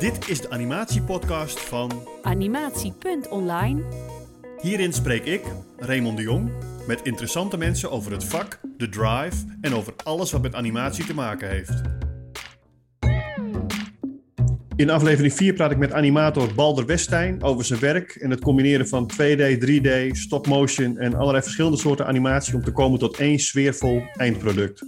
Dit is de animatiepodcast van Animatie.online. Hierin spreek ik, Raymond de Jong, met interessante mensen over het vak, de drive en over alles wat met animatie te maken heeft. In aflevering 4 praat ik met animator Balder Westijn over zijn werk en het combineren van 2D, 3D, stop-motion en allerlei verschillende soorten animatie om te komen tot één sfeervol eindproduct.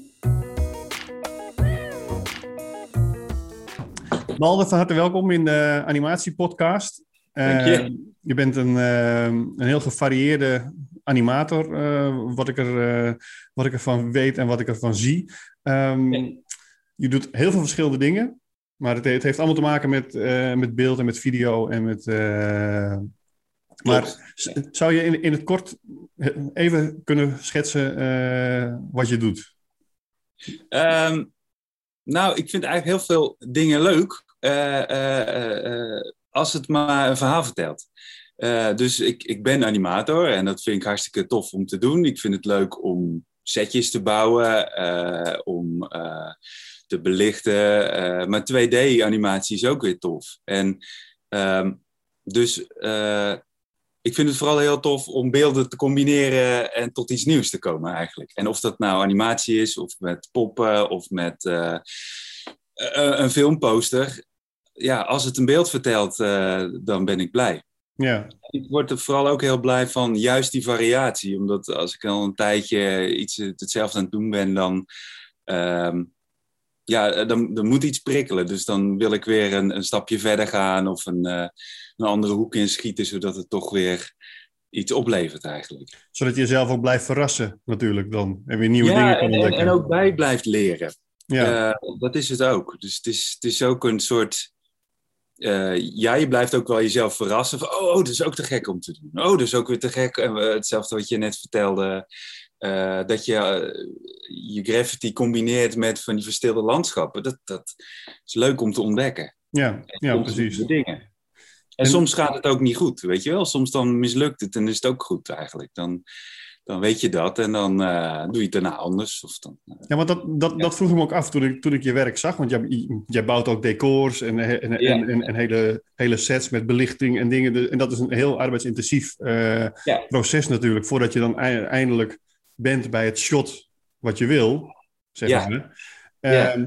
Balder, van harte welkom in de animatiepodcast. Dank je. Eh, je bent een, eh, een heel gevarieerde animator, eh, wat, ik er, wat ik ervan weet en wat ik ervan zie. Ehm. Je doet heel veel verschillende dingen, maar het, het heeft allemaal te maken met, met beeld en met video en met... maar zou je in, in het kort even kunnen schetsen wat je doet? Ehm, nou, ik vind eigenlijk heel veel dingen leuk. Eh, eh, eh, als het maar een verhaal vertelt. Dus ik, ik ben animator en dat vind ik hartstikke tof om te doen. Ik vind het leuk om setjes te bouwen, om te belichten. maar 2D-animatie is ook weer tof. En ehm, dus ik vind het vooral heel tof om beelden te combineren en tot iets nieuws te komen eigenlijk. En of dat nou animatie is, of met poppen, of met een filmposter. Ja, als het een beeld vertelt, eh, dan ben ik blij. Ja, Ik word er vooral ook heel blij van juist die variatie. Omdat als ik al een tijdje iets hetzelfde aan het doen ben, dan, ehm, ja, dan, dan moet iets prikkelen. Dus dan wil ik weer een, een stapje verder gaan of een, eh, een andere hoek inschieten, zodat het toch weer iets oplevert eigenlijk. zodat je jezelf ook blijft verrassen natuurlijk dan. En weer nieuwe ja, dingen kan en, en, ontdekken. en ook bij blijft leren. ja. Eh, dat is het ook. Dus het is, het is ook een soort. Eh, ja, je blijft ook wel jezelf verrassen. Van, oh, oh, dat is ook te gek om te doen. Oh, dat is ook weer te gek. En, eh, hetzelfde wat je net vertelde. eh, dat je je gravity combineert met van die verstilde landschappen. Dat, dat is leuk om te ontdekken. ja, ja, precies. Dingen. En, En- soms gaat het ook niet goed, weet je wel. Soms dan mislukt het en is het ook goed eigenlijk. Dan, dan weet je dat en dan eh, doe je het daarna anders. Of dan, eh, Ja, want dat, dat, dat vroeg ik me ook af toen ik, toen ik je werk zag. Want jij, jij bouwt ook decors en, en, en, Ja. en, en hele, hele sets met belichting en dingen. En dat is een heel arbeidsintensief eh, Ja. proces natuurlijk. Voordat je dan ei- eindelijk bent bij het shot wat je wil, zeggen Ja. ze. Ja. Ehm,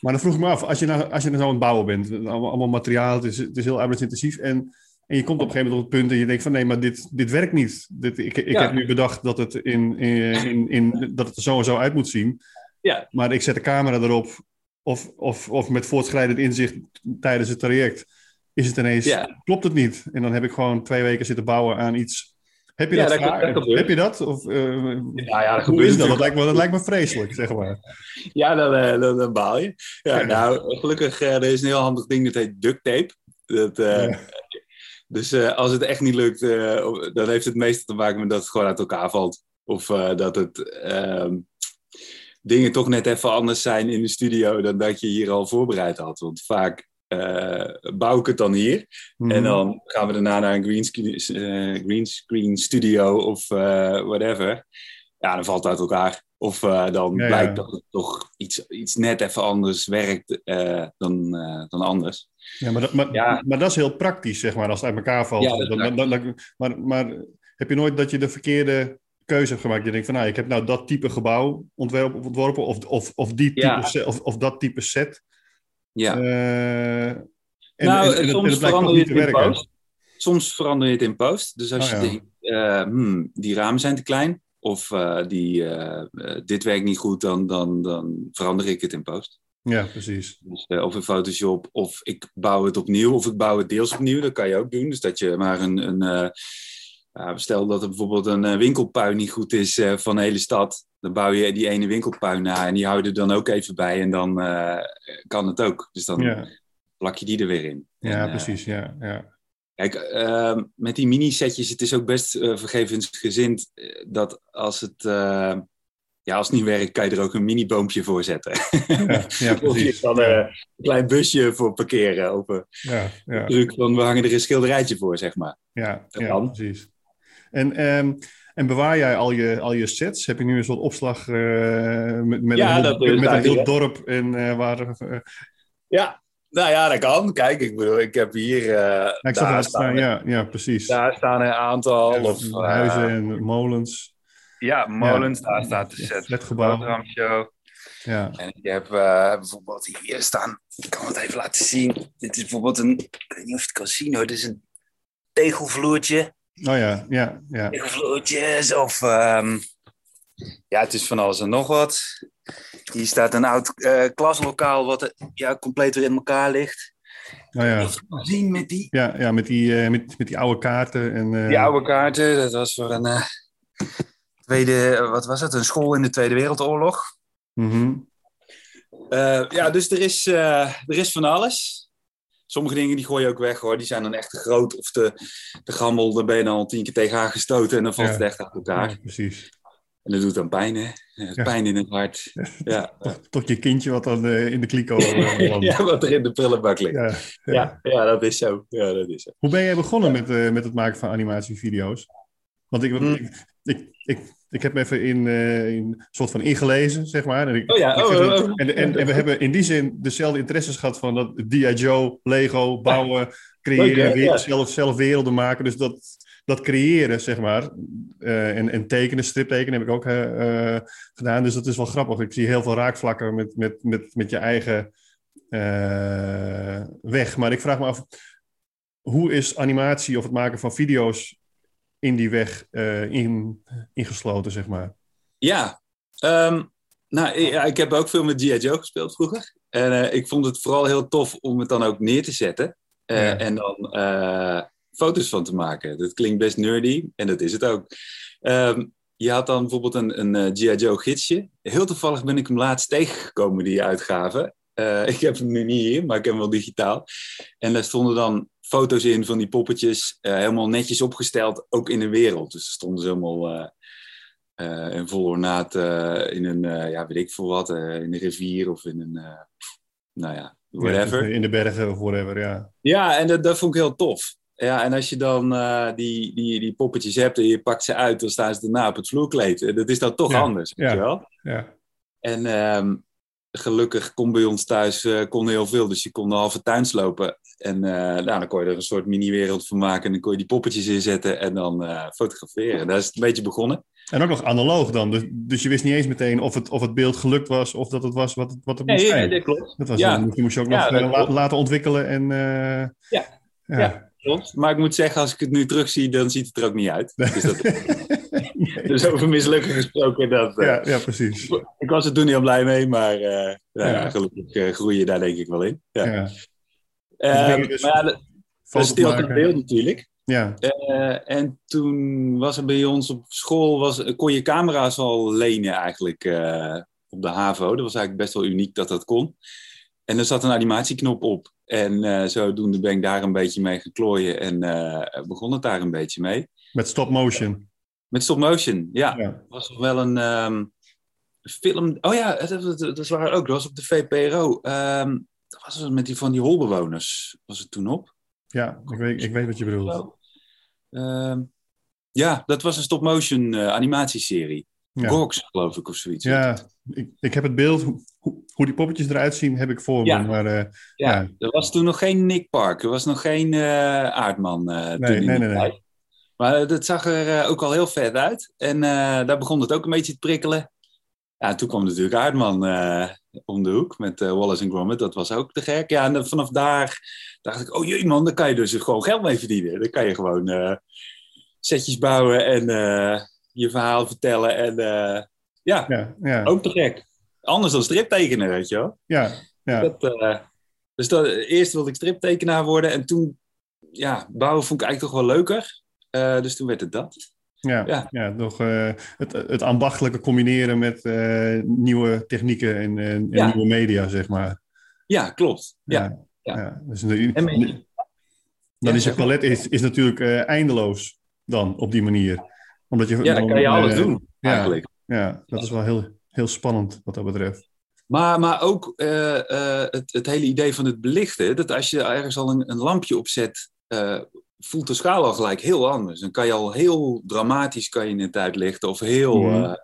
Maar dan vroeg ik me af, als je nou, als je nou aan het bouwen bent, allemaal, allemaal materiaal, het is, het is heel arbeidsintensief. En, en je komt op een gegeven moment op het punt en je denkt van nee, maar dit, dit werkt niet. Dit, ik ik Ja. heb nu bedacht dat het, in, in, in, in- dat het er zo en zo uit moet zien. Ja. Maar ik zet de camera erop, of, of, of met voortschrijdend inzicht tijdens het traject, is het ineens, Ja. klopt het niet. En dan heb ik gewoon twee weken zitten bouwen aan iets. Heb je Ja, dat, dat- dat. Heb je dat? Of, eh, Nou ja, dat hoe gebeurt is dat? Dat lijkt, me, dat lijkt me vreselijk, zeg maar. Ja, dan, eh, dan, dan baal je. Ja, Ja. nou, gelukkig, eh, er is een heel handig ding, dat heet duct tape. Dat, Ja. Dus eh, als het echt niet lukt, eh, dan heeft het meestal te maken met dat het gewoon uit elkaar valt. Of eh, dat het ehm, dingen toch net even anders zijn in de studio dan dat je hier al voorbereid had. Want vaak bouw ik het dan hier. Mhm. En dan gaan we daarna naar een green screen, eh, green screen studio of whatever. Ja, dan valt het uit elkaar. Of eh, dan Ja, ja. blijkt dat het toch iets, iets net even anders werkt eh, dan, eh, dan anders. Ja, maar dat, maar, Ja. maar dat is heel praktisch, zeg maar, als het uit elkaar valt. Dan- dan- dan- maar, maar heb je nooit dat je de verkeerde keuze hebt gemaakt? Je denkt van, nou, ik heb nou dat type gebouw ontworpen, of, of, of, die type set, of, of dat type set. Ja. En, nou, en- en en soms het blijkt toch verander je niet het te in werken. post. Soms verander je het in post. Dus als Oh, je denkt, hmm, die ramen zijn te klein. Of eh, die, eh, eh, dit werkt niet goed, dan, dan, dan verander ik het in post. Ja, precies. Dus, of in Photoshop, of ik bouw het opnieuw, of ik bouw het deels opnieuw. Dat kan je ook doen. Dus dat je maar een. een stel dat er bijvoorbeeld een winkelpuin niet goed is van de hele stad. Dan bouw je die ene winkelpuin na en die hou je er dan ook even bij. En dan kan het ook. Dus dan Ja, plak je die er weer in. ja En, precies. Ja, ja. Kijk, ehm, met die mini-setjes, het is ook best eh, vergevensgezind eh, dat als het, eh, ja, als het niet werkt, kan je er ook een mini-boompje voor zetten. ja, ja, of je precies. kan er een klein busje voor parkeren. Of een Ja, ja. druk van, we hangen er een schilderijtje voor, zeg maar. Ja, Dat ja precies. En, ehm, en bewaar jij al je, al je sets? Heb je nu een soort opslag eh, met, met een, heel, met een heel dorp en eh, waar... eh, Ja, Nou ja, dat kan. Kijk, ik bedoel, ik heb hier... Uh, ja, ik daar, het, staan, ja, ja, precies. daar staan een aantal... Ja, of, eh, huizen en molens. Ja, molens. Daar staat de set Flatgebouw. Show. Ja. En ik heb eh, bijvoorbeeld hier staan... Ik kan het even laten zien. Dit is bijvoorbeeld een... Ik weet niet of je het kan zien hoor. Dit is een tegelvloertje. Oh ja, ja, ja. Tegelvloertjes of... ehm, ja, het is van alles en nog wat. Hier staat een oud eh, klaslokaal wat ja, compleet weer in elkaar ligt. Oh ja. Zien met die, Ja, ja met, die, eh, met, met die oude kaarten. En, eh, die oude kaarten. Dat was voor een tweede, wat was het? Een school in de Tweede Wereldoorlog. mhm. Eh, ja, dus er is, er is van alles. Sommige dingen die gooi je ook weg hoor. Die zijn dan echt te groot of te, te gammel. Daar ben je dan al tien keer tegenaan gestoten en dan valt Ja. het echt uit elkaar. Ja, precies. En dat doet dan pijn hè. Ja. Pijn in het hart. Ja. Tot, tot je kindje wat dan eh, in de kliko eh, ja, wat er in de prullenbak ligt. Ja, ja. Ja, ja, dat is zo. Ja, dat is zo. Hoe ben jij begonnen met, eh, met het maken van animatievideo's? Want ik, ik, ik, ik, ik heb me even in, in een soort van ingelezen, zeg maar. En, ik, Oh ja, oh, oh, oh. En, en, en we hebben in die zin dezelfde interesses gehad van dat D.I. Joe, Lego, bouwen, creëren, Leuk, weer- zelf, zelf werelden maken. Dus dat, dat creëren, zeg maar, eh, en, en tekenen, striptekenen heb ik ook eh, eh, gedaan. Dus dat is wel grappig. Ik zie heel veel raakvlakken met, met, met, met je eigen weg. Maar ik vraag me af, hoe is animatie of het maken van video's in die weg in, ingesloten, zeg maar? Ja, ehm, nou, ja, ik heb ook veel met G.I. Joe gespeeld vroeger. En ik vond het vooral heel tof om het dan ook neer te zetten. Ja. En dan foto's van te maken. Dat klinkt best nerdy en dat is het ook. Ehm, je had dan bijvoorbeeld een, een eh, G.I. Joe gidsje. Heel toevallig ben ik hem laatst tegengekomen, die uitgave. Eh, ik heb hem nu niet hier, maar ik heb hem wel digitaal. En daar stonden dan foto's in van die poppetjes, eh, helemaal netjes opgesteld, ook in de wereld. Dus er stonden ze helemaal in vol ornaat in een, ja, weet ik veel wat, in een rivier of in een, nou ja, whatever. Ja, in de bergen of whatever, ja. Ja, en dat, dat vond ik heel tof. Ja, en als je dan eh, die, die, die poppetjes hebt en je pakt ze uit, dan staan ze daarna op het vloerkleed. En Dat is dan toch Ja, anders, weet ja. je wel? ja. En ehm, gelukkig kon bij ons thuis eh, kon heel veel, dus je kon de halve tuin slopen. En eh, nou, dan kon je er een soort mini-wereld van maken en dan kon je die poppetjes inzetten en dan eh, fotograferen. Daar is het een beetje begonnen. En ook nog analoog dan. Dus, dus je wist niet eens meteen of het, of het beeld gelukt was of dat het was wat het, wat het moest zijn. dat klopt. Dat was, Ja. dan, die moest je ook nog eh, laten ontwikkelen. En, eh, Ja. ja. Klopt. Maar ik moet zeggen, als ik het nu terugzie, dan ziet het er ook niet uit. Dus, dat, Nee. dus over mislukken gesproken, dat, eh, ja, ja, precies. ik was er toen heel blij mee, maar eh, nou ja, Ja. gelukkig eh, groei je daar denk ik wel in. Ja. Ja. Dus maar ja, dat, stilt het maken. beeld natuurlijk. Ja, Eh, en toen was er bij ons op school, was, kon je camera's al lenen eigenlijk eh, op de HAVO. Dat was eigenlijk best wel uniek dat dat kon. En er zat een animatieknop op. En eh, zodoende ben ik daar een beetje mee geklooien en eh, begon het daar een beetje mee. met stop motion. Met stop motion, ja. Ja. Was nog wel een ehm, film. Oh ja, dat, dat, dat ook. Dat was op de VPRO. Ehm dat was het met die van die holbewoners. Was het toen op? Ja, ik weet, ik weet wat je bedoelt. Ehm, ja, dat was een stop-motion eh, animatieserie. Ja. Gox, geloof ik, of zoiets. Ja, ik, ik heb het beeld, hoe, hoe- die poppetjes eruit zien, heb ik voor Ja. me. Maar eh, Ja, ja. er was toen nog geen Nick Park. Er was nog geen eh, aardman. eh, toen Nee, in nee, nee, nee. Maar eh, dat zag er eh, ook al heel vet uit. En eh, daar begon het ook een beetje te prikkelen. Ja, en toen kwam natuurlijk Aardman eh, om de hoek met eh, Wallace en Gromit. Dat was ook te gek. Ja, en vanaf daar dacht ik, oh jee man, daar kan je dus gewoon geld mee verdienen. Dan kan je gewoon eh, setjes bouwen en eh, je verhaal vertellen. En eh, ja, ja, ja, ook te gek. Anders dan striptekenen, weet je wel. ja, ja. Dat, eh, dus dat, eerst wilde ik striptekenaar worden en toen, ja, bouwen vond ik eigenlijk toch wel leuker. Eh, dus toen werd het dat. Ja, Ja. ja. nog het, het ambachtelijke combineren met nieuwe technieken en, en, nieuwe media, zeg maar. Ja, klopt. Ja, ja. ja. Dus dan is je palet is, is natuurlijk eindeloos dan op die manier. Omdat je, ja dan kan je alles doen, ja. eigenlijk. Ja, dat is wel heel, heel spannend wat dat betreft. Maar, maar ook eh, eh, het, het hele idee van het belichten, dat als je ergens al een, een lampje opzet, eh, voelt de schaal al gelijk heel anders. Dan kan je al heel dramatisch kan je het uitlichten, of heel Mhm.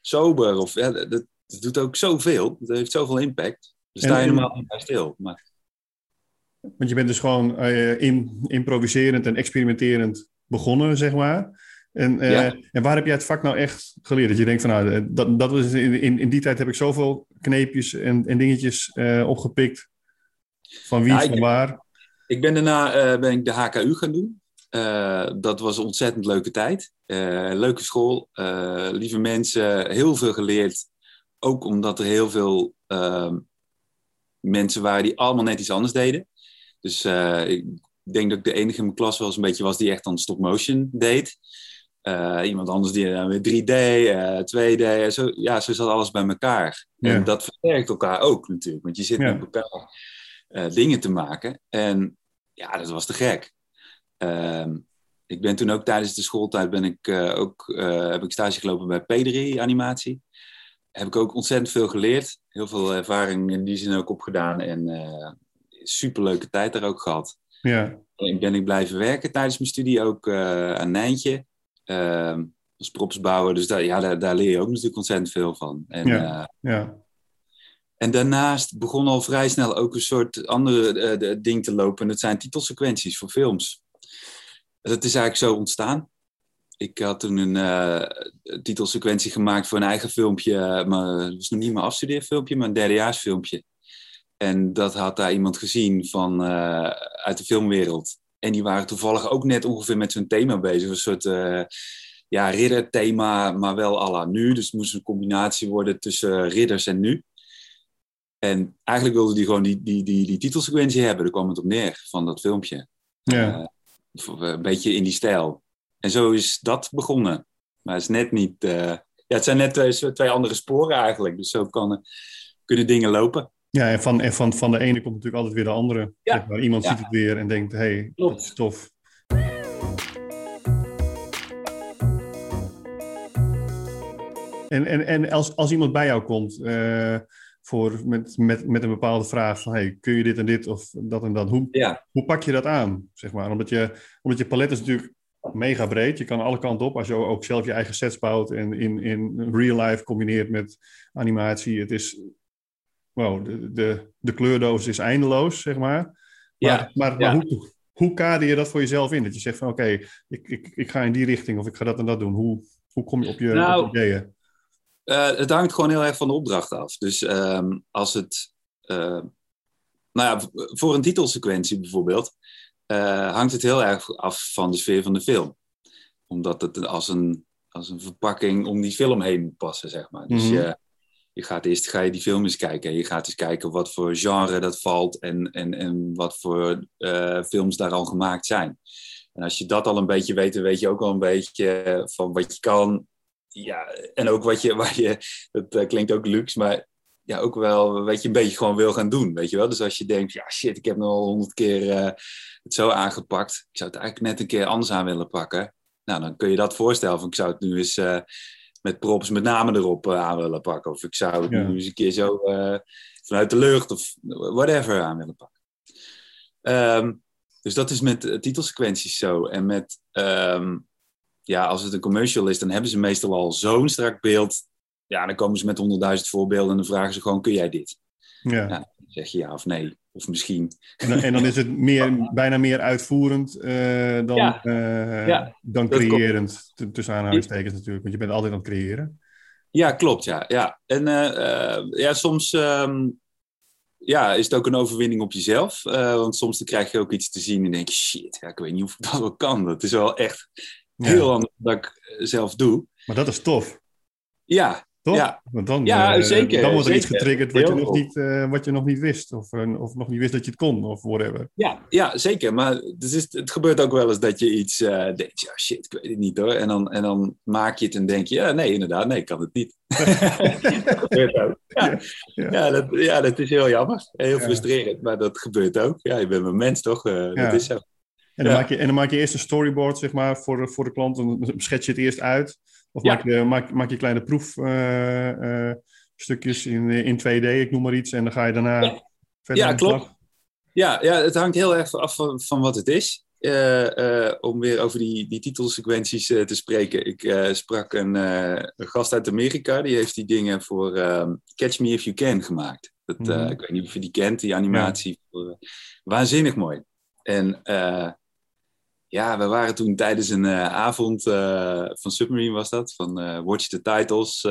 sober. Of, ja, dat, dat doet ook zoveel, dat heeft zoveel impact. Dan En- sta je normaal niet bij stil. Maar, Want je bent dus gewoon uh, in, improviserend en experimenterend begonnen, zeg maar. En, uh, ja. en waar heb jij het vak nou echt geleerd? Dat je denkt van nou, dat, dat was in, in, die tijd heb ik zoveel kneepjes en, en dingetjes uh, opgepikt. Van wie, ja, van ik, waar. Ik ben daarna ben ik de HKU gaan doen. dat was een ontzettend leuke tijd. leuke school, lieve mensen, heel veel geleerd. Ook omdat er heel veel ehm, mensen waren die allemaal net iets anders deden. Dus ik denk dat ik de enige in mijn klas wel eens een beetje was die echt dan stop motion deed. Uh, iemand anders die dan weer 3D, uh, 2D, zo, ja, zo zat alles bij elkaar. Ja. En dat versterkt elkaar ook natuurlijk, want je zit ja. met elkaar dingen te maken. En ja, dat was te gek. Ehm, ik ben toen ook tijdens de schooltijd ben ik, ook, heb ik stage gelopen bij P3 animatie. Heb ik ook ontzettend veel geleerd. Heel veel ervaring in die zin ook opgedaan. En superleuke tijd daar ook gehad. Ja. En ben ik blijven werken tijdens mijn studie ook aan Nijntje. Uh, als propsbouwer. Dus daar, ja, daar, daar, leer je ook natuurlijk ontzettend veel van. En, ja. Uh, ja. en daarnaast begon al vrij snel ook een soort andere uh, ding te lopen. En dat zijn titelsequenties voor films. Dat is eigenlijk zo ontstaan. Ik had toen een uh, titelsequentie gemaakt voor een eigen filmpje. Maar het was nog niet mijn afstudeerfilmpje, maar een derdejaarsfilmpje. En dat had daar iemand gezien van, uh, uit de filmwereld. En die waren toevallig ook net ongeveer met zo'n thema bezig. Een soort uh, ja, ridderthema, maar wel à la nu. Dus het moest een combinatie worden tussen ridders en nu. En eigenlijk wilde die gewoon die, die, die, die titelsequentie hebben. Daar kwam het op neer van dat filmpje. Ja. Uh, een beetje in die stijl. En zo is dat begonnen. Maar het is net niet... ja, het zijn net twee, twee andere sporen eigenlijk. Dus zo kan, kunnen dingen lopen. Ja, en van, en van, van de ene komt natuurlijk altijd weer de andere. Ja. Zeg maar. Iemand Ja. ziet het weer en denkt, hé, hey, dat is tof. En, en, en als, als iemand bij jou komt eh, voor, met, met, met een bepaalde vraag van, hey, kun je dit en dit of dat en dat, hoe, Ja. hoe pak je dat aan? Zeg maar? omdat, je, omdat je palet is natuurlijk mega breed. Je kan alle kanten op als je ook zelf je eigen sets bouwt en in, in real life combineert met animatie. Het is, wow, de, de, de kleurdoos is eindeloos, zeg maar. Maar, Ja, maar, ja. hoe, hoe kader je dat voor jezelf in? Dat je zegt van oké, ik, ik, ik ga in die richting of ik ga dat en dat doen. Hoe, hoe kom je op je, Nou, op ideeën? Eh, het hangt gewoon heel erg van de opdracht af. Dus ehm, als het. eh, nou ja, voor een titelsequentie bijvoorbeeld. eh, hangt het heel erg af van de sfeer van de film. Omdat het als een, als een verpakking om die film heen moet passen, zeg maar. Dus Mhm. je, je gaat eerst ga je die film eens kijken. En je gaat eens kijken wat voor genre dat valt. En, en, en wat voor eh, films daar al gemaakt zijn. En als je dat al een beetje weet, dan weet je ook al een beetje van wat je kan. Ja, en ook wat je, waar je, dat eh, klinkt ook luxe, maar ja, ook wel wat je een beetje gewoon wil gaan doen, weet je wel. Dus als je denkt, ja shit, ik heb nu al honderd keer eh, het zo aangepakt. Ik zou het eigenlijk net een keer anders aan willen pakken. Nou, dan kun je dat voorstellen van ik zou het nu eens eh, met props met name erop eh, aan willen pakken. Of ik zou het Ja. nu eens een keer zo eh, vanuit de lucht of whatever aan willen pakken. Ehm, dus dat is met eh, titelsequenties zo. En met, ehm, ja, als het een commercial is, dan hebben ze meestal al zo'n strak beeld. Ja, dan komen ze met honderdduizend voorbeelden en dan vragen ze gewoon, kun jij dit? Ja. Ja. Zeg je ja of nee, of misschien. En, dan, en dan is het meer, bijna meer uitvoerend eh, dan, Ja. eh, Ja, dan creërend. Tussen aanhalingstekens natuurlijk, want je bent altijd aan het creëren. Ja, klopt, ja. ja. En eh, ja, soms ehm, ja, is het ook een overwinning op jezelf. Want soms dan krijg je ook iets te zien en denk je, shit, ja, ik weet niet of ik dat wel kan. Dat is wel echt Ja. heel anders dan ik zelf doe. Maar dat is tof, Ja, toch? Ja. Want dan, Ja, eh, zeker, dan wordt er iets getriggerd wat je, nog niet, eh, wat je nog niet wist. Of, eh, of nog niet wist dat je het kon, of whatever. Ja, ja, zeker. Maar het, is, het gebeurt ook wel eens dat je iets denkt, ja shit, ik weet het niet hoor. En dan, en dan maak je het en denk je, ja nee, inderdaad, nee, ik kan het niet. dat gebeurt ook. Ja, Ja. ja. dat, ja, dat is heel jammer. Heel frustrerend, maar dat gebeurt ook. Ja, je bent een mens toch? Dat is zo. En dan, maak je, en dan maak je eerst een storyboard zeg maar, voor, voor de klant. Dan schets je het eerst uit. Of Ja. maak, je, maak, maak je kleine proefstukjes in, in 2D, ik noem maar iets. En dan ga je daarna Ja. verder Ja, aan de slag. klopt. Ja, ja, het hangt heel erg af van, van wat het is. eh, eh, om weer over die, die titelsequenties eh, te spreken. Ik eh, sprak een, eh, een gast uit Amerika, die heeft die dingen voor ehm, Catch Me If You Can gemaakt. Dat, eh, Mhm. Ik weet niet of je die kent, die animatie. Voor, eh, waanzinnig mooi. En eh, ja, we waren toen tijdens een eh, avond eh, van Submarine was dat, van eh, Watch the Titles,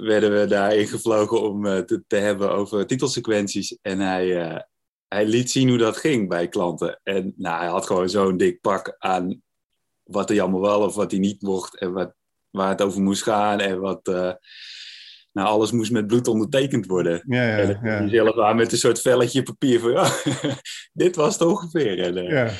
werden we daar ingevlogen om te, te hebben over titelsequenties. En hij, hij liet zien hoe dat ging bij klanten. En nou, hij had gewoon zo'n dik pak aan wat hij allemaal wel of wat hij niet mocht en wat, waar het over moest gaan en wat... nou, alles moest met bloed ondertekend worden. Ja, En ja, hij ja. zelf aan met een soort velletje papier van, ja, dit was het ongeveer. En, ja,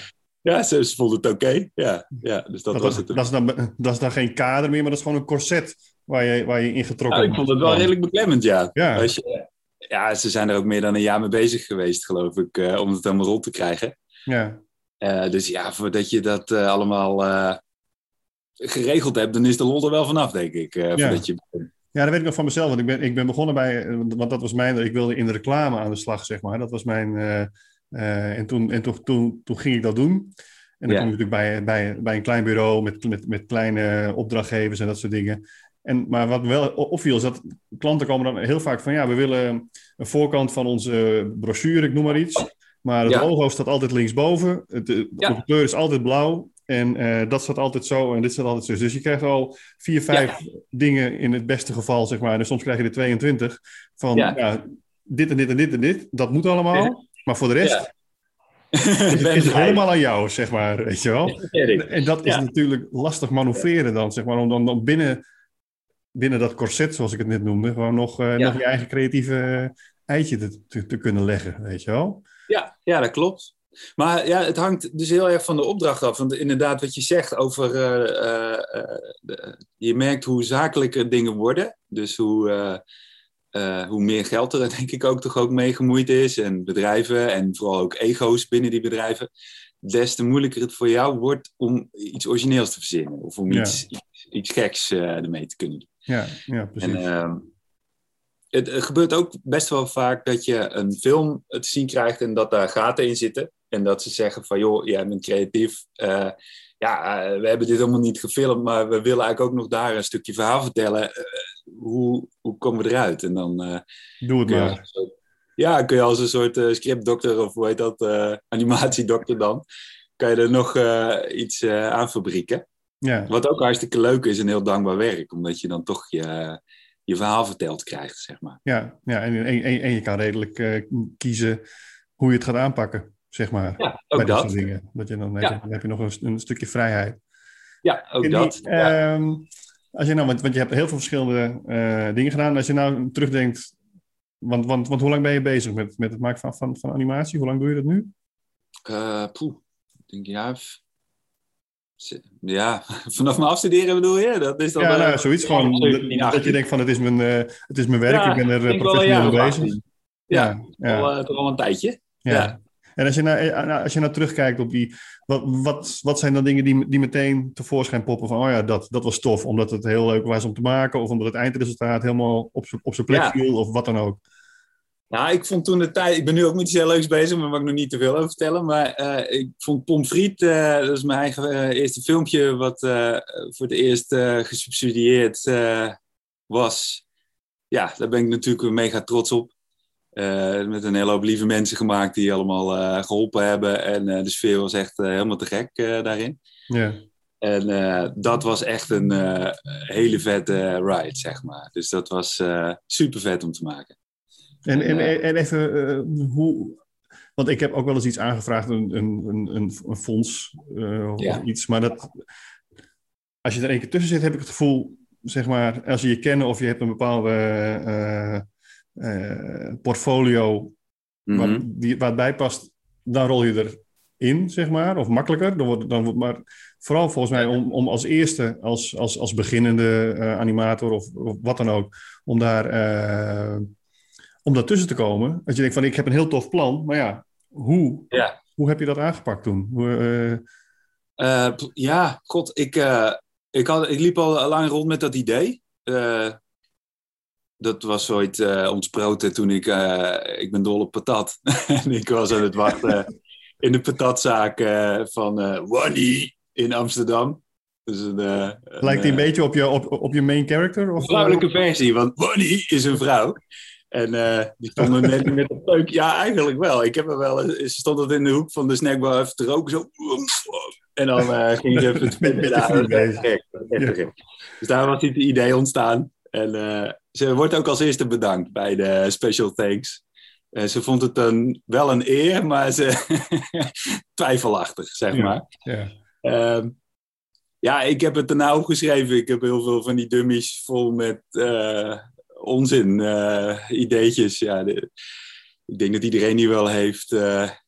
ja. ze, ze het oké. Ja, ja, dus dat, Dat, was het. dat, is dan, dat is dan geen kader meer, maar dat is gewoon een corset waar je, waar je in getrokken Nou, ik vond het wel redelijk beklemmend, ja. Ja. Je, ja, ze zijn er ook meer dan een jaar mee bezig geweest, geloof ik, eh, om het helemaal rond te krijgen. Ja, Eh, dus ja, voordat je dat eh, allemaal geregeld hebt, dan is de lol er wel vanaf, denk ik. Ja. voordat je... Ja, dat weet ik nog van mezelf. Want ik ben, ik ben begonnen bij, want dat was mijn, ik wilde in de reclame aan de slag, zeg maar. Dat was mijn, eh, eh, en toen, en toen, toen, toen ging ik dat doen. En dan Ja. kom je natuurlijk bij, bij, bij een klein bureau met, met, met kleine opdrachtgevers en dat soort dingen. En, maar wat me wel opviel is dat klanten komen dan heel vaak van, ja, we willen een voorkant van onze brochure, ik noem maar iets. Maar het Ja. logo staat altijd linksboven. Het, de Ja. de kleur is altijd blauw. En eh, dat staat altijd zo en dit staat altijd zo. Dus je krijgt al vier, vijf dingen in het beste geval, zeg maar. En soms krijg je er 22 van Ja. ja. dit en dit en dit en dit. Dat moet allemaal. Maar voor de rest Ja. is, het, is het helemaal aan jou, zeg maar. Weet je wel? En dat is Ja. natuurlijk lastig manoeuvreren dan, zeg maar. Om dan, dan binnen, binnen dat corset, zoals ik het net noemde, gewoon nog, eh, nog je eigen creatieve eitje te, te, te kunnen leggen, weet je wel? Ja, ja, dat klopt. Maar ja, het hangt dus heel erg van de opdracht af. Want inderdaad, wat je zegt over. eh, eh, de- je merkt hoe zakelijker dingen worden. Dus hoe, eh, hoe meer geld er denk ik ook toch ook mee gemoeid is. En bedrijven en vooral ook ego's binnen die bedrijven. Des te moeilijker het voor jou wordt om iets origineels te verzinnen. Of om Ja. iets, iets, iets geks eh, ermee te kunnen doen. Ja, ja precies. En ehm, het, het gebeurt ook best wel vaak dat je een film te zien krijgt en dat daar gaten in zitten. En dat ze zeggen van, joh, jij bent creatief. eh, ja, we hebben dit helemaal niet gefilmd, maar we willen eigenlijk ook nog daar een stukje verhaal vertellen. Hoe, hoe komen we eruit? En dan eh, Doe het maar. soort, ja, kun je als een soort eh, scriptdokter of hoe heet dat, eh, animatiedokter dan, kan je er nog iets aan fabrieken. Ja, Wat ook hartstikke leuk is en heel dankbaar werk, omdat je dan toch je, je verhaal verteld krijgt, zeg maar. ja, ja. En, en, je kan redelijk kiezen hoe je het gaat aanpakken, zeg maar. Ja, bij ook dit dat. soort dingen. Dat je dan, heb, Ja. je, dan heb je nog een, een stukje vrijheid. Ja, ook dat. ehm, als je nou, want, want je hebt heel veel verschillende eh, dingen gedaan. Als je nou terugdenkt, want, want, want hoe lang ben je bezig met, met het maken van, van, van animatie? Hoe lang doe je dat nu? Eh, poeh, ik denk ja. Ja, vanaf mijn afstuderen bedoel je? Dat is dan ja, nou, zoiets gewoon. 17, dat, dat 18. je denkt van het is mijn, eh, het is mijn werk, Ja, ik ben er professioneel mee bezig. 18. Ja, Ja, ja. Al, toch al een tijdje. Ja. En als je, nou, eh, nou, als je nou terugkijkt op die. Wat, wat, wat zijn dan dingen die, die meteen tevoorschijn poppen van. Oh ja, dat, dat was tof. Omdat het heel leuk was om te maken. Of omdat het eindresultaat helemaal op zijn plek Ja. viel. Of wat dan ook. Nou, ik vond toen de tijd... Ik ben nu ook met iets heel leuks bezig, maar mag ik nog niet te veel over vertellen. Maar eh, ik vond Pommes frites, eh, dat is mijn eigen eerste filmpje... wat voor het eerst gesubsidieerd was. Ja, daar ben ik natuurlijk mega trots op. Eh, met een hele hoop lieve mensen gemaakt die allemaal eh, geholpen hebben. En eh, de sfeer was echt helemaal te gek daarin. Ja. En dat was echt een hele vette ride, zeg maar. Dus dat was super vet om te maken. En, en, Ja. en even hoe. Want ik heb ook wel eens iets aangevraagd, een, een, een, fonds Ja. of iets. Maar dat, als je er één keer tussen zit, heb ik het gevoel, zeg maar, als je je kennen of je hebt een bepaalde eh, portfolio Mhm. waar, die, het bij past, dan rol je erin, zeg maar, of makkelijker. Dan wordt, dan wordt, maar vooral volgens mij om, om als eerste, als, als, als beginnende eh, animator of, of wat dan ook, om daar eh, om daartussen te komen. Dat je denkt van, ik heb een heel tof plan, maar ja, hoe, Ja. hoe heb je dat aangepakt toen? Hoe, ja, god, ik, ik, had, ik liep al lang rond met dat idee. Dat was ooit eh ontsproten toen ik... eh, ik ben dol op patat. en ik was aan het wachten in de patatzaak eh, van Wanny in Amsterdam. Dus een, Lijkt die een beetje op je, op, op je main character? Of, vrouwelijke versie, want Wanny is een vrouw. En eh, die stonden net met een peuk. Ja, eigenlijk wel. Ik heb er wel. eens- Ze stond dat in de hoek van de snackbar even te roken. Zo. En dan ging ze even Met- met echt gek. Dus daar was dit idee ontstaan. En ze wordt ook als eerste bedankt bij de special thanks. Eh, ze vond het een, wel een eer, maar ze twijfelachtig, zeg Ja. maar. Ja. Ehm, ja, ik heb het erna opgeschreven. Ik heb heel veel van die dummies vol met eh, onzin, eh, ideetjes. Ja, de- ik denk dat iedereen die wel heeft,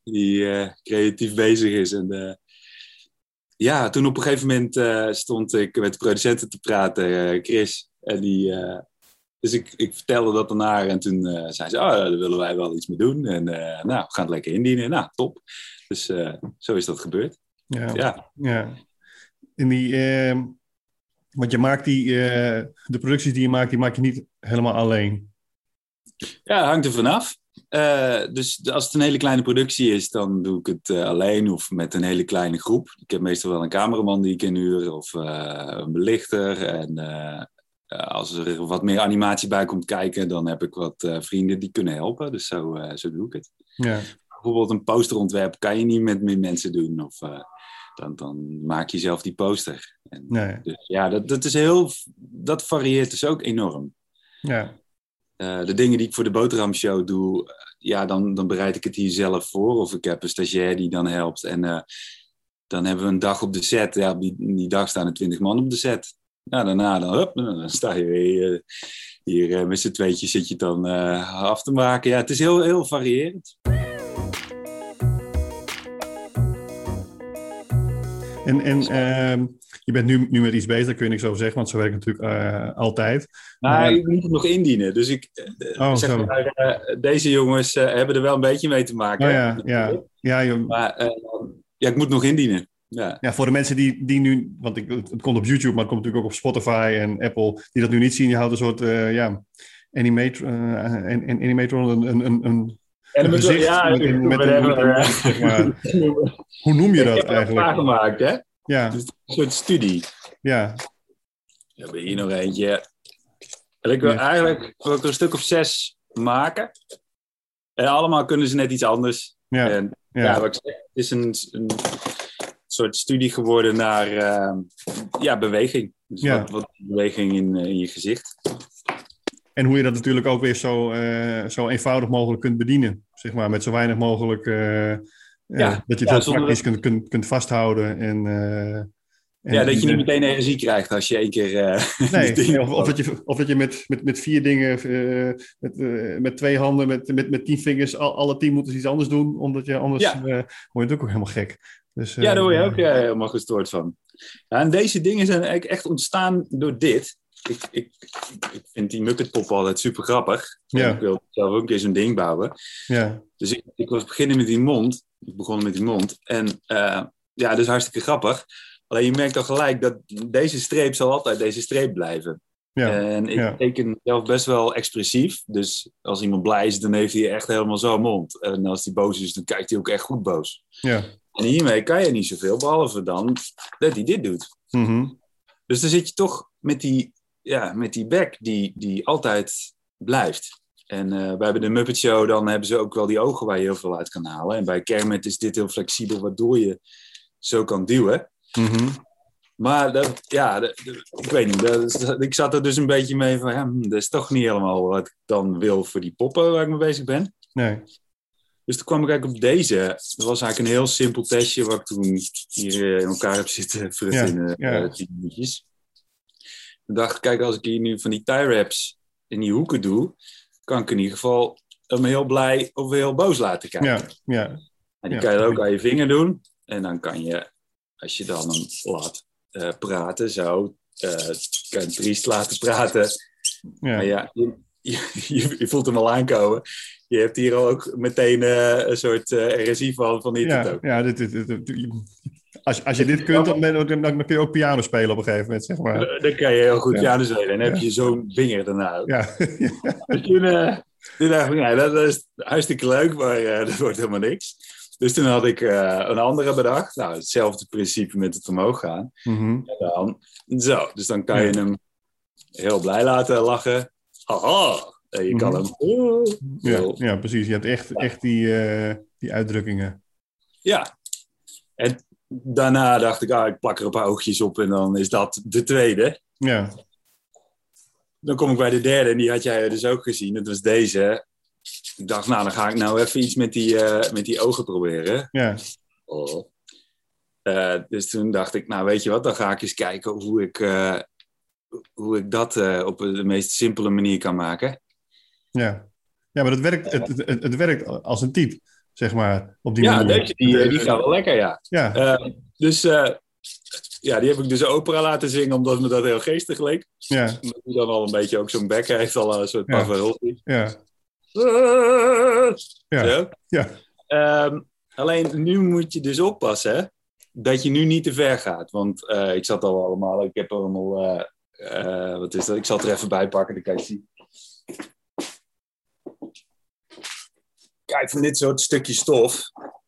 die creatief bezig is. En, ja, toen op een gegeven moment stond ik met de producenten te praten, Chris. En die, dus ik, ik vertelde dat aan haar en toen eh, zei ze, oh, daar willen wij wel iets mee doen. En eh, nou, we gaan het lekker indienen. Nou, top. Dus eh, zo is dat gebeurd. Ja. Ja. Ja. In die, ehm, want je maakt die, de producties die je maakt, die maak je niet helemaal alleen. Ja, hangt er vanaf. Dus als het een hele kleine productie is, dan doe ik het alleen of met een hele kleine groep. Ik heb meestal wel een cameraman die ik inhuur of een belichter. En als er wat meer animatie bij komt kijken, dan heb ik wat eh, vrienden die kunnen helpen. Dus zo, eh, zo doe ik het. Ja. Bijvoorbeeld een posterontwerp kan je niet met meer mensen doen. Of eh, dan, dan maak je zelf die poster. En, Nee. dus ja, dat, dat, is heel, dat varieert dus ook enorm. Ja. Eh, de dingen die ik voor de boterhamshow doe, eh, ja, dan, dan bereid ik het hier zelf voor. Of ik heb een stagiair die dan helpt. En eh, dan hebben we een dag op de set. Ja, die, die dag staan er twintig man op de set. Nou, daarna dan, hup, dan sta je weer hier eh, met z'n tweetjes zit je het dan eh, af te maken. Ja, het is heel, heel variërend. En, en ehm, je bent nu, nu met iets bezig, daar kun je niks over zeggen, want zo werkt het natuurlijk eh, altijd. Nou, Maar- ik moet het nog indienen. Dus ik, Oh, zeg maar, deze jongens hebben er wel een beetje mee te maken. Oh ja, ja. Ja, Maar ja, ik moet nog indienen. Ja. ja, voor de mensen die, die nu, want ik, het komt op YouTube, maar het komt natuurlijk ook op Spotify en Apple, die dat nu niet zien, je houdt een soort, eh, ja, animator, eh, en, en animator, een, een, een, een En je- gezicht ja, met een, met een, whatever, met een- zeg maar. Hoe noem je Ik dat heb een paar eigenlijk? gemaakt, hè? Ja, Dus een soort studie. ja, We hebben hier nog eentje. En ik wil Ja. eigenlijk wil ik er een stuk of zes maken. En allemaal kunnen ze net iets anders. ja, En ja, ja, wat ik zeg, het is een, een soort studie geworden naar eh, ja, beweging. Dus Ja. wat, wat beweging in, eh, in je gezicht. En hoe je dat natuurlijk ook weer zo, eh, zo eenvoudig mogelijk kunt bedienen. Zeg maar, met zo weinig mogelijk. eh, Ja, dat je het praktisch kunt, kunt, kunt vasthouden. En, en- ja, dat je niet meteen energie krijgt als je één keer... Nee, of, of dat je, of dat je met, met, met vier dingen, met, met twee handen, met, met, met tien vingers, al, alle tien moeten iets anders doen, omdat je anders Ja. word je natuurlijk ook helemaal gek. Dus, eh, Ja, daar word je ook eh, helemaal gestoord van. Ja, en deze dingen zijn eigenlijk echt ontstaan door dit. Ik, ik, ik vind die Muppet Pop altijd super grappig. Ja. Ik wil zelf ook een keer zo'n ding bouwen. Ja, Dus ik, ik was beginnen met die mond. Ik begon met die mond. En eh, ja, dat is hartstikke grappig. Alleen je merkt al gelijk dat deze streep zal altijd deze streep blijven. ja, En ik ja. teken zelf best wel expressief. Dus als iemand blij is, dan heeft hij echt helemaal zo'n mond. En als hij boos is, dan kijkt hij ook echt goed boos. ja. En hiermee kan je niet zoveel, behalve dan dat hij dit doet. Mhm. Dus dan zit je toch met die, ja, met die bek die, die altijd blijft. En eh bij de Muppet Show dan hebben ze ook wel die ogen waar je heel veel uit kan halen. En bij Kermit is dit heel flexibel, waardoor je zo kan duwen. Mhm. Maar dat, ja, dat- ik weet niet. Dat, ik zat er dus een beetje mee van, ja, hm, dat is toch niet helemaal wat ik dan wil voor die poppen waar ik mee bezig ben. Nee. Dus toen kwam ik eigenlijk op deze. Dat was eigenlijk een heel simpel testje wat ik toen hier eh, in elkaar heb zitten frutten in eh, ja. eh, tien minuutjes. Toen dacht ik, kijk, als ik hier nu van die tie wraps in die hoeken doe, kan ik in ieder geval hem heel blij of heel boos laten kijken. Ja, ja, En die ja. kan je ook aan je vinger doen. En dan kan je, als je dan hem laat praten, zo, eh kan je triest laten praten. Maar ja. ja, je, je, je voelt hem al aankomen. Je hebt hier ook meteen eh, een soort eh RSI van, van dit Ja, ook. ja dit, dit, dit- dit- als, als je dit kunt, dan, ben, dan, dan kun je ook piano spelen op een gegeven moment, zeg maar. Dan kan je heel goed piano spelen. En dan heb je zo'n vinger daarna ook. Ja, Dus toen, eh, toen dacht ik, ja, dat, dat is hartstikke leuk, maar dat wordt helemaal niks. Dus toen had ik een andere bedacht. Nou, hetzelfde principe met het omhoog gaan. Mhm. En dan, zo, dus dan kan je hem heel blij laten lachen. Haha! En je kan Mhm. hem... Oh, ja, ja, precies. Je hebt echt, echt die, eh, die uitdrukkingen. Ja. En daarna dacht ik, ah, ik plak er een paar oogjes op en dan is dat de tweede. Ja, Dan kom ik bij de derde en die had jij dus ook gezien. Dat was deze. Ik dacht, nou, dan ga ik nou even iets met die, eh, met die ogen proberen. ja, Oh. Eh, dus toen dacht ik, nou weet je wat, dan ga ik eens kijken hoe ik, eh, hoe ik dat eh, op de meest simpele manier kan maken. Ja. Ja, maar het werkt, het, het, het, werkt als een type, zeg maar. Op die Ja, manier. deze die, eh, die gaat wel lekker, ja. Ja, Eh, dus eh, ja, die heb ik dus opera laten zingen, omdat me dat heel geestig leek. ja, Omdat hij dan al een beetje ook zo'n bek heeft, al een soort Ja. Pavarotti. ja, ja, Zo. ja. Ehm, alleen nu moet je dus oppassen hè, dat je nu niet te ver gaat. Want eh, ik zat al allemaal, ik heb allemaal, eh, wat is dat? Ik zal het er even bij pakken, dan kan je zien. Kijk, van dit soort stukjes stof.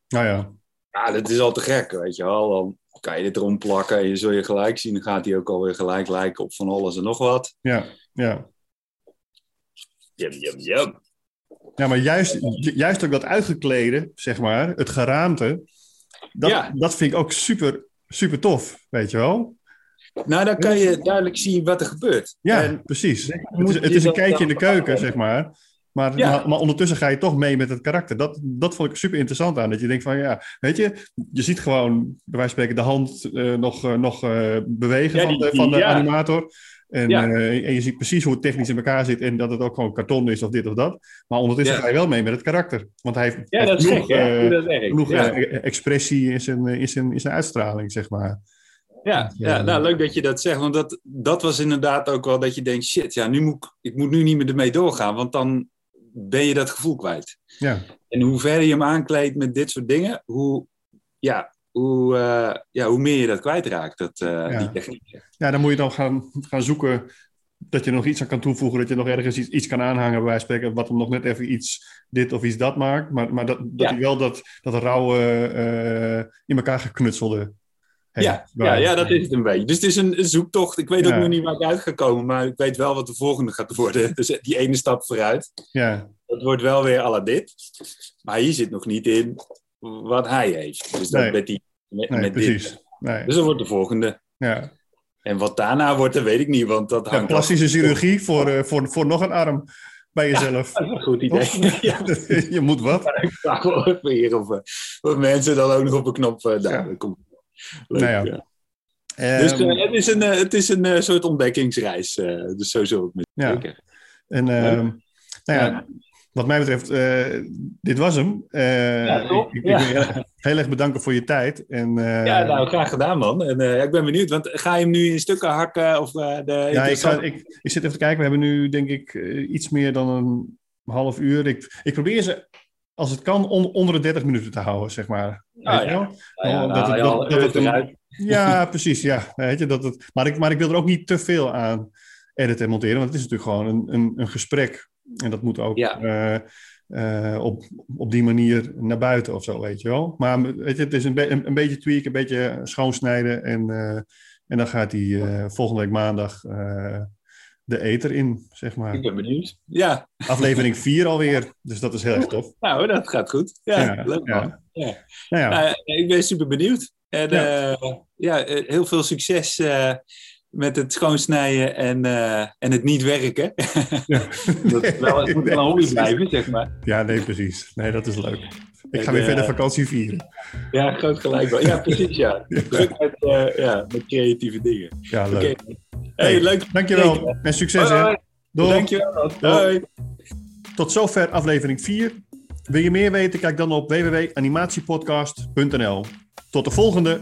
Nou ja, Ja, dat is al te gek, weet je wel. Dan kan je dit erom plakken en je zul je gelijk zien. Dan gaat hij ook alweer gelijk lijken op van alles en nog wat. ja, ja. Jum, jum, jum. Ja, maar juist, ju- juist ook dat uitgeklede, zeg maar, het geraamte, dat, Ja. dat vind ik ook super, super tof, weet je wel? Nou, dan kan je duidelijk zien wat er gebeurt. Ja, En precies. Het is, het is een kijkje in de keuken, zeg maar. Maar, Ja. maar, maar ondertussen ga je toch mee met het karakter. Dat, dat vond ik super interessant aan. Dat je denkt van, ja, weet je, je ziet gewoon, bij wijze van spreken, de hand eh, nog, eh, nog eh, bewegen Ja, van de, van de ja. animator. En, Ja. en je ziet precies hoe het technisch in elkaar zit en dat het ook gewoon karton is of dit of dat. Maar ondertussen Ja. ga je wel mee met het karakter. Want hij heeft, ja, gek, genoeg, dat expressie in zijn, in, zijn, in zijn uitstraling, zeg maar. Ja, ja, nou leuk dat je dat zegt. Want dat, dat was inderdaad ook wel dat je denkt: shit, ja, nu moet ik, ik moet nu niet meer ermee doorgaan. Want dan ben je dat gevoel kwijt. Ja, En hoe verder je hem aankleedt met dit soort dingen, hoe, ja, hoe, eh, ja, hoe meer je dat kwijtraakt, dat, eh, Ja. die techniek. ja dan moet je dan gaan, gaan zoeken dat je nog iets aan kan toevoegen. Dat je nog ergens iets, iets kan aanhangen, bij wijze van spreken. Wat hem nog net even iets dit of iets dat maakt. Maar, maar dat, dat Ja. hij wel dat, dat rauwe, eh, in elkaar geknutselde. Ja, ja, ja, dat is het een beetje. Dus het is een, zoektocht. Ik weet ook Ja. nog niet waar ik uit ga komen, maar ik weet wel wat de volgende gaat worden. Dus die ene stap vooruit. Ja, Dat wordt wel weer à la dit. Maar hier zit nog niet in wat hij heeft. Dus dat Nee. met, die, met, nee, met precies. dit. Nee. Dus dat wordt de volgende. Ja. En wat daarna wordt, dat weet ik niet, want dat Ja, hangt plastische chirurgie voor, eh, voor, voor nog een arm bij jezelf. Dat is een goed idee. ja, je moet wat. ik vraag wel even hier of, of mensen dan ook nog op een knop. eh daar Ja. komt. Leuk, Nou ja. Dus Ehm, eh, het is een, eh, het is een eh, soort ontdekkingsreis. eh, dus zo we het Ja. En ehm, nou ja, wat mij betreft, dit was hem. Ja, toch? ik, ik Ja. wil je heel, erg bedanken voor je tijd. En, Ja, nou, graag gedaan, man. En ik ben benieuwd, want ga je hem nu in stukken hakken? Of, de ja, ik, ga, ik, ik zit even te kijken. We hebben nu, denk ik, iets meer dan een half uur. Ik, ik probeer ze, als het kan, on- onder de 30 minuten te houden, zeg maar. Ah, Weet je ja. wel? Nou ja, dat nou, het- ja, dat- al dat een het uur een- eruit. Ja, precies. Ja. Weet je, dat het, maar, ik, maar ik wil er ook niet te veel aan editen en monteren. Want het is natuurlijk gewoon een, een, een gesprek. En dat moet ook Ja. eh, eh, op, op die manier naar buiten of zo, weet je wel. Maar weet je, het is een, be- een, een beetje tweaken, een beetje schoonsnijden. En, eh, en dan gaat hij volgende week maandag de eter in, zeg Ik maar. ben benieuwd. Ja, Aflevering 4 alweer. Dus dat is heel erg tof. nou, dat gaat goed. Ja, Ja, leuk man. Ja. Nou ja, Nou, ik ben super benieuwd. En Ja. ja, ja eh, heel veel succes eh, met het schoonsnijden en, eh, en het niet werken. dat wel, het moet wel een hobby blijven, zeg maar. Ja, nee, precies. Nee, dat is leuk. Ik ga weer eh, verder vakantie vieren. Ja, groot gelijk. Ja, precies, ja. Druk met, eh, ja, met creatieve dingen. Ja, leuk. Hey, leuk. Dankjewel. En succes, hè. Doei. Dankjewel. Hoi. Tot zover aflevering 4. Wil je meer weten? Kijk dan op www.animatiepodcast.nl. Tot de volgende.